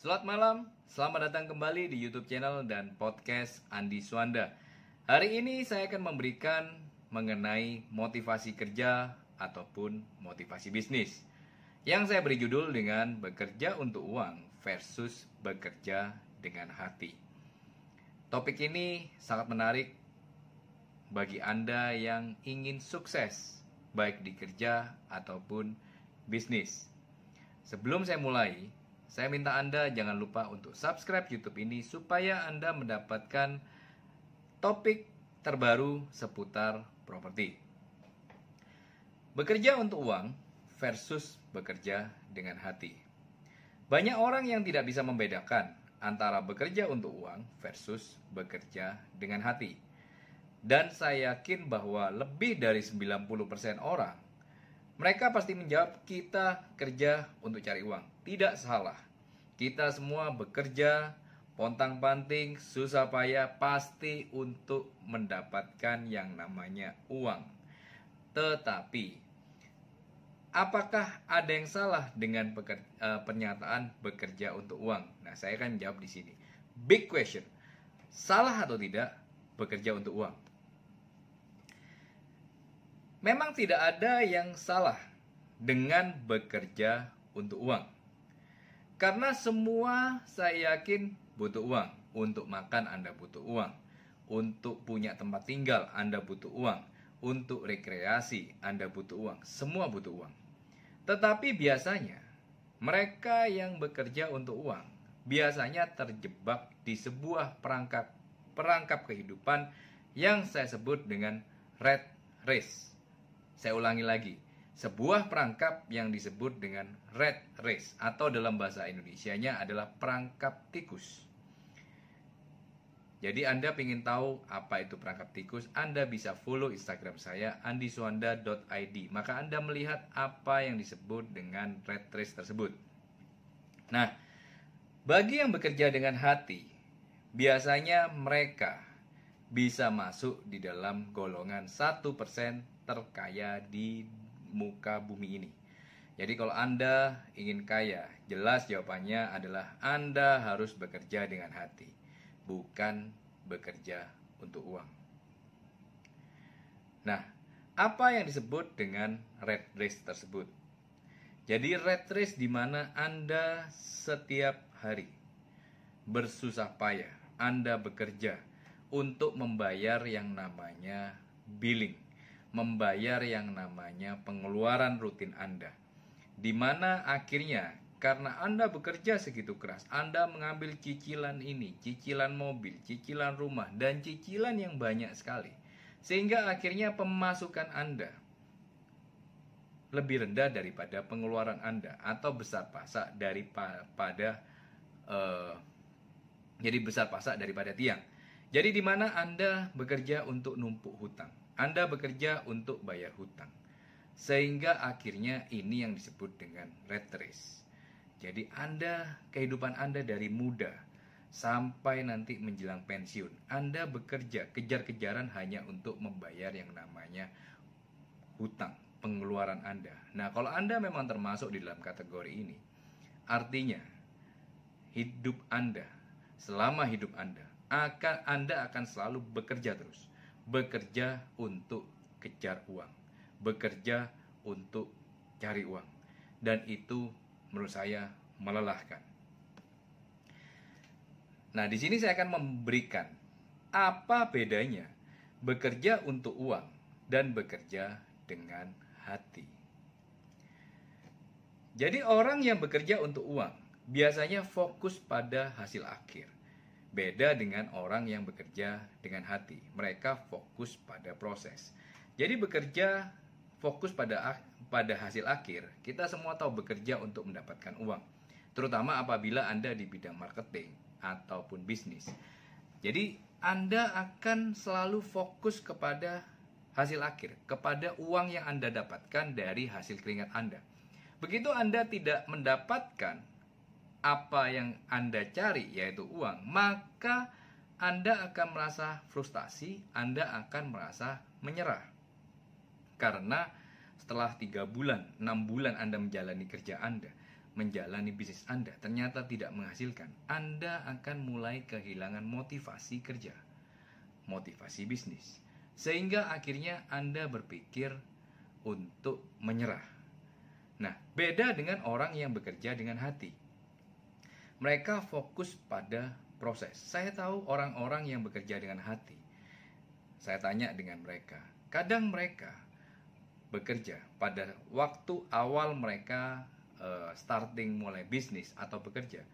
Selamat malam, selamat datang kembali di YouTube channel dan podcast Andi Swanda. Hari ini saya akan memberikan mengenai motivasi kerja ataupun motivasi bisnis. Yang saya beri judul dengan bekerja untuk uang versus bekerja dengan hati. Topik ini sangat menarik bagi Anda yang ingin sukses baik di kerja ataupun bisnis. Sebelum saya mulai, saya minta Anda jangan lupa untuk subscribe YouTube ini supaya Anda mendapatkan topik terbaru seputar properti. Bekerja untuk uang versus bekerja dengan hati. Banyak orang yang tidak bisa membedakan antara bekerja untuk uang versus bekerja dengan hati. Dan saya yakin bahwa lebih dari 90% orang mereka pasti menjawab kita kerja untuk cari uang. Tidak salah. Kita semua bekerja pontang-panting, susah payah pasti untuk mendapatkan yang namanya uang. Tetapi apakah ada yang salah dengan peker, uh, pernyataan bekerja untuk uang? Nah, saya akan jawab di sini. Big question. Salah atau tidak bekerja untuk uang? Memang tidak ada yang salah dengan bekerja untuk uang. Karena semua saya yakin butuh uang. Untuk makan Anda butuh uang. Untuk punya tempat tinggal Anda butuh uang. Untuk rekreasi Anda butuh uang. Semua butuh uang. Tetapi biasanya mereka yang bekerja untuk uang biasanya terjebak di sebuah perangkap perangkap kehidupan yang saya sebut dengan red race saya ulangi lagi, sebuah perangkap yang disebut dengan red race atau dalam bahasa Indonesia-nya adalah perangkap tikus. Jadi Anda ingin tahu apa itu perangkap tikus, Anda bisa follow Instagram saya andiswanda.id. Maka Anda melihat apa yang disebut dengan red race tersebut. Nah, bagi yang bekerja dengan hati, biasanya mereka bisa masuk di dalam golongan 1% terkaya di muka bumi ini. Jadi kalau Anda ingin kaya, jelas jawabannya adalah Anda harus bekerja dengan hati, bukan bekerja untuk uang. Nah, apa yang disebut dengan red race tersebut? Jadi red race di mana Anda setiap hari bersusah payah, Anda bekerja untuk membayar yang namanya billing membayar yang namanya pengeluaran rutin Anda. Di mana akhirnya karena Anda bekerja segitu keras, Anda mengambil cicilan ini, cicilan mobil, cicilan rumah, dan cicilan yang banyak sekali. Sehingga akhirnya pemasukan Anda lebih rendah daripada pengeluaran Anda atau besar pasak daripada uh, jadi besar pasak daripada tiang. Jadi di mana Anda bekerja untuk numpuk hutang. Anda bekerja untuk bayar hutang. Sehingga akhirnya ini yang disebut dengan red race. Jadi Anda, kehidupan Anda dari muda sampai nanti menjelang pensiun, Anda bekerja kejar-kejaran hanya untuk membayar yang namanya hutang, pengeluaran Anda. Nah, kalau Anda memang termasuk di dalam kategori ini, artinya hidup Anda selama hidup Anda akan Anda akan selalu bekerja terus bekerja untuk kejar uang, bekerja untuk cari uang, dan itu menurut saya melelahkan. Nah, di sini saya akan memberikan apa bedanya bekerja untuk uang dan bekerja dengan hati. Jadi, orang yang bekerja untuk uang biasanya fokus pada hasil akhir Beda dengan orang yang bekerja dengan hati. Mereka fokus pada proses. Jadi bekerja fokus pada pada hasil akhir. Kita semua tahu bekerja untuk mendapatkan uang. Terutama apabila Anda di bidang marketing ataupun bisnis. Jadi Anda akan selalu fokus kepada hasil akhir, kepada uang yang Anda dapatkan dari hasil keringat Anda. Begitu Anda tidak mendapatkan apa yang Anda cari, yaitu uang, maka Anda akan merasa frustasi, Anda akan merasa menyerah. Karena setelah tiga bulan, enam bulan Anda menjalani kerja Anda, menjalani bisnis Anda ternyata tidak menghasilkan, Anda akan mulai kehilangan motivasi kerja, motivasi bisnis, sehingga akhirnya Anda berpikir untuk menyerah. Nah, beda dengan orang yang bekerja dengan hati. Mereka fokus pada proses. Saya tahu orang-orang yang bekerja dengan hati. Saya tanya dengan mereka, kadang mereka bekerja pada waktu awal mereka uh, starting mulai bisnis atau bekerja.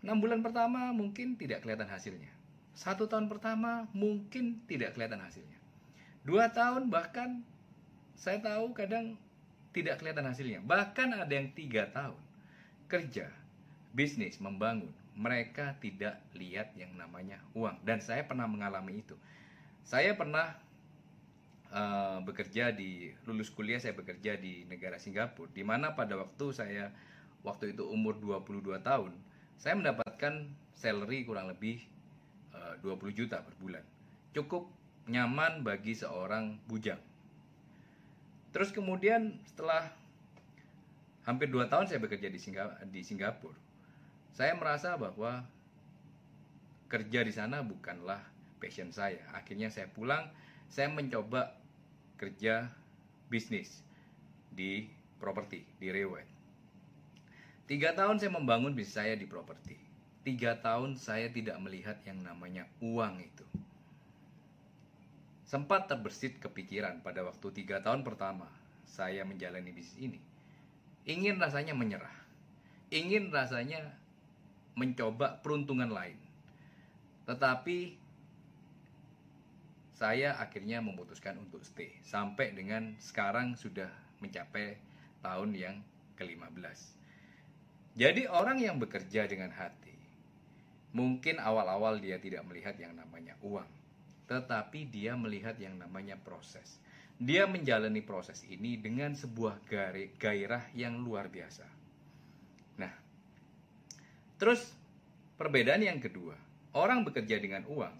Enam bulan pertama mungkin tidak kelihatan hasilnya. Satu tahun pertama mungkin tidak kelihatan hasilnya. Dua tahun bahkan saya tahu kadang tidak kelihatan hasilnya. Bahkan ada yang tiga tahun kerja, bisnis, membangun. Mereka tidak lihat yang namanya uang. Dan saya pernah mengalami itu. Saya pernah uh, bekerja di lulus kuliah saya bekerja di negara Singapura di mana pada waktu saya waktu itu umur 22 tahun saya mendapatkan salary kurang lebih eh, uh, 20 juta per bulan cukup nyaman bagi seorang bujang terus kemudian setelah hampir 2 tahun saya bekerja di, Singapura, di Singapura saya merasa bahwa kerja di sana bukanlah passion saya akhirnya saya pulang saya mencoba kerja bisnis di properti di Rewet. Tiga tahun saya membangun bisnis saya di properti. Tiga tahun saya tidak melihat yang namanya uang itu. Sempat terbersit kepikiran pada waktu tiga tahun pertama saya menjalani bisnis ini. Ingin rasanya menyerah. Ingin rasanya mencoba peruntungan lain. Tetapi saya akhirnya memutuskan untuk stay sampai dengan sekarang sudah mencapai tahun yang ke-15. Jadi orang yang bekerja dengan hati mungkin awal-awal dia tidak melihat yang namanya uang, tetapi dia melihat yang namanya proses. Dia menjalani proses ini dengan sebuah gairah yang luar biasa. Nah, terus perbedaan yang kedua, orang bekerja dengan uang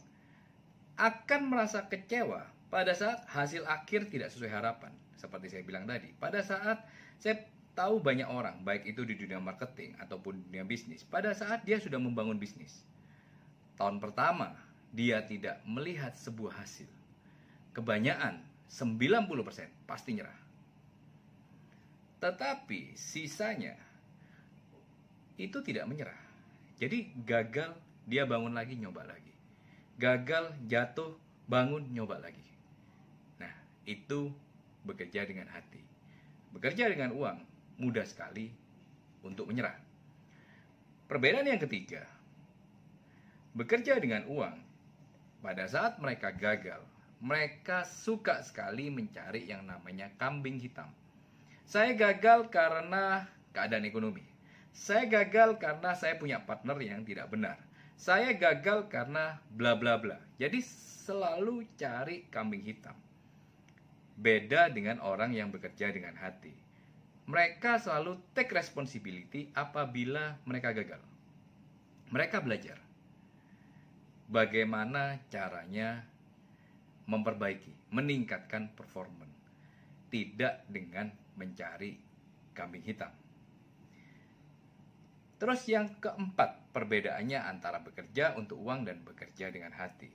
akan merasa kecewa pada saat hasil akhir tidak sesuai harapan. Seperti saya bilang tadi, pada saat saya tahu banyak orang, baik itu di dunia marketing ataupun dunia bisnis, pada saat dia sudah membangun bisnis. Tahun pertama, dia tidak melihat sebuah hasil. Kebanyakan, 90% pasti nyerah. Tetapi sisanya itu tidak menyerah. Jadi gagal, dia bangun lagi, nyoba lagi gagal, jatuh, bangun, nyoba lagi. Nah, itu bekerja dengan hati. Bekerja dengan uang mudah sekali untuk menyerah. Perbedaan yang ketiga, bekerja dengan uang pada saat mereka gagal, mereka suka sekali mencari yang namanya kambing hitam. Saya gagal karena keadaan ekonomi. Saya gagal karena saya punya partner yang tidak benar saya gagal karena bla bla bla. Jadi selalu cari kambing hitam. Beda dengan orang yang bekerja dengan hati. Mereka selalu take responsibility apabila mereka gagal. Mereka belajar bagaimana caranya memperbaiki, meningkatkan performa. Tidak dengan mencari kambing hitam. Terus yang keempat, perbedaannya antara bekerja untuk uang dan bekerja dengan hati.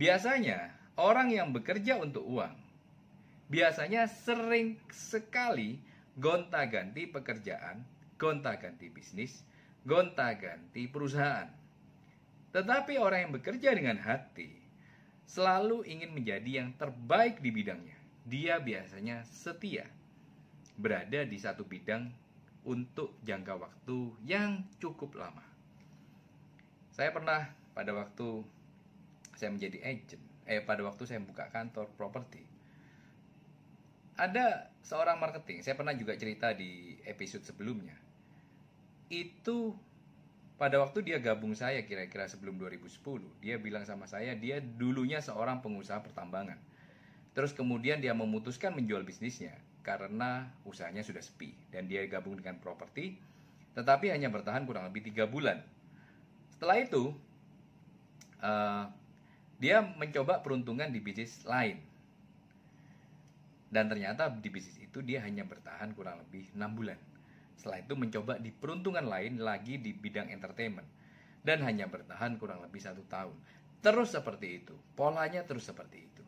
Biasanya, orang yang bekerja untuk uang, biasanya sering sekali gonta-ganti pekerjaan, gonta-ganti bisnis, gonta-ganti perusahaan. Tetapi orang yang bekerja dengan hati, selalu ingin menjadi yang terbaik di bidangnya. Dia biasanya setia, berada di satu bidang untuk jangka waktu yang cukup lama. Saya pernah pada waktu saya menjadi agent, eh pada waktu saya buka kantor properti, ada seorang marketing, saya pernah juga cerita di episode sebelumnya. Itu pada waktu dia gabung saya kira-kira sebelum 2010, dia bilang sama saya dia dulunya seorang pengusaha pertambangan. Terus kemudian dia memutuskan menjual bisnisnya karena usahanya sudah sepi dan dia gabung dengan properti tetapi hanya bertahan kurang lebih tiga bulan setelah itu uh, dia mencoba peruntungan di bisnis lain dan ternyata di bisnis itu dia hanya bertahan kurang lebih enam bulan Setelah itu mencoba di peruntungan lain lagi di bidang entertainment. Dan hanya bertahan kurang lebih satu tahun. Terus seperti itu. Polanya terus seperti itu.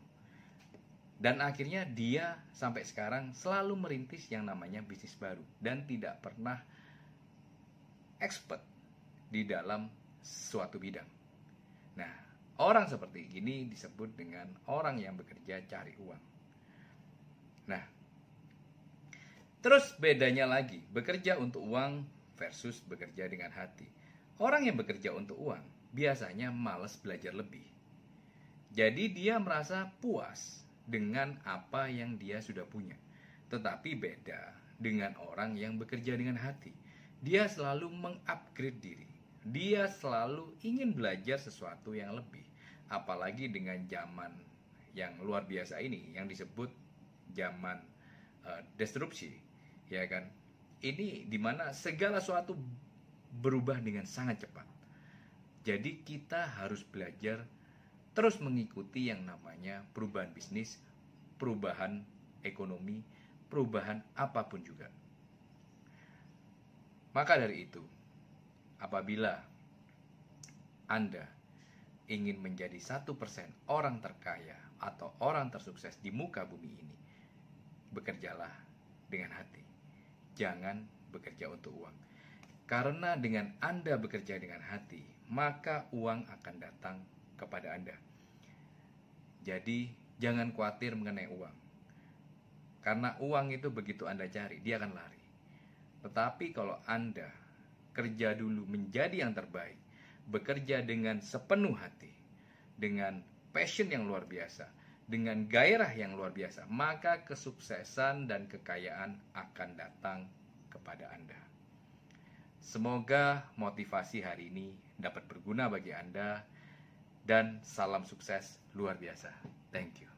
Dan akhirnya dia sampai sekarang selalu merintis yang namanya bisnis baru. Dan tidak pernah expert di dalam suatu bidang. Nah, orang seperti ini disebut dengan orang yang bekerja cari uang. Nah, terus bedanya lagi, bekerja untuk uang versus bekerja dengan hati. Orang yang bekerja untuk uang biasanya males belajar lebih. Jadi dia merasa puas dengan apa yang dia sudah punya. Tetapi beda dengan orang yang bekerja dengan hati. Dia selalu mengupgrade diri. Dia selalu ingin belajar sesuatu yang lebih. Apalagi dengan zaman yang luar biasa ini yang disebut zaman uh, disrupsi, ya kan? Ini di mana segala sesuatu berubah dengan sangat cepat. Jadi kita harus belajar terus mengikuti yang namanya perubahan bisnis, perubahan ekonomi, perubahan apa pun juga. Maka dari itu, apabila Anda ingin menjadi satu persen orang terkaya atau orang tersukses di muka bumi ini, bekerjalah dengan hati. Jangan bekerja untuk uang. Karena dengan Anda bekerja dengan hati, maka uang akan datang kepada Anda. Jadi, jangan khawatir mengenai uang. Karena uang itu begitu Anda cari, dia akan lari. Tetapi kalau Anda kerja dulu menjadi yang terbaik, bekerja dengan sepenuh hati, dengan passion yang luar biasa, dengan gairah yang luar biasa, maka kesuksesan dan kekayaan akan datang kepada Anda. Semoga motivasi hari ini dapat berguna bagi Anda dan salam sukses luar biasa. Thank you.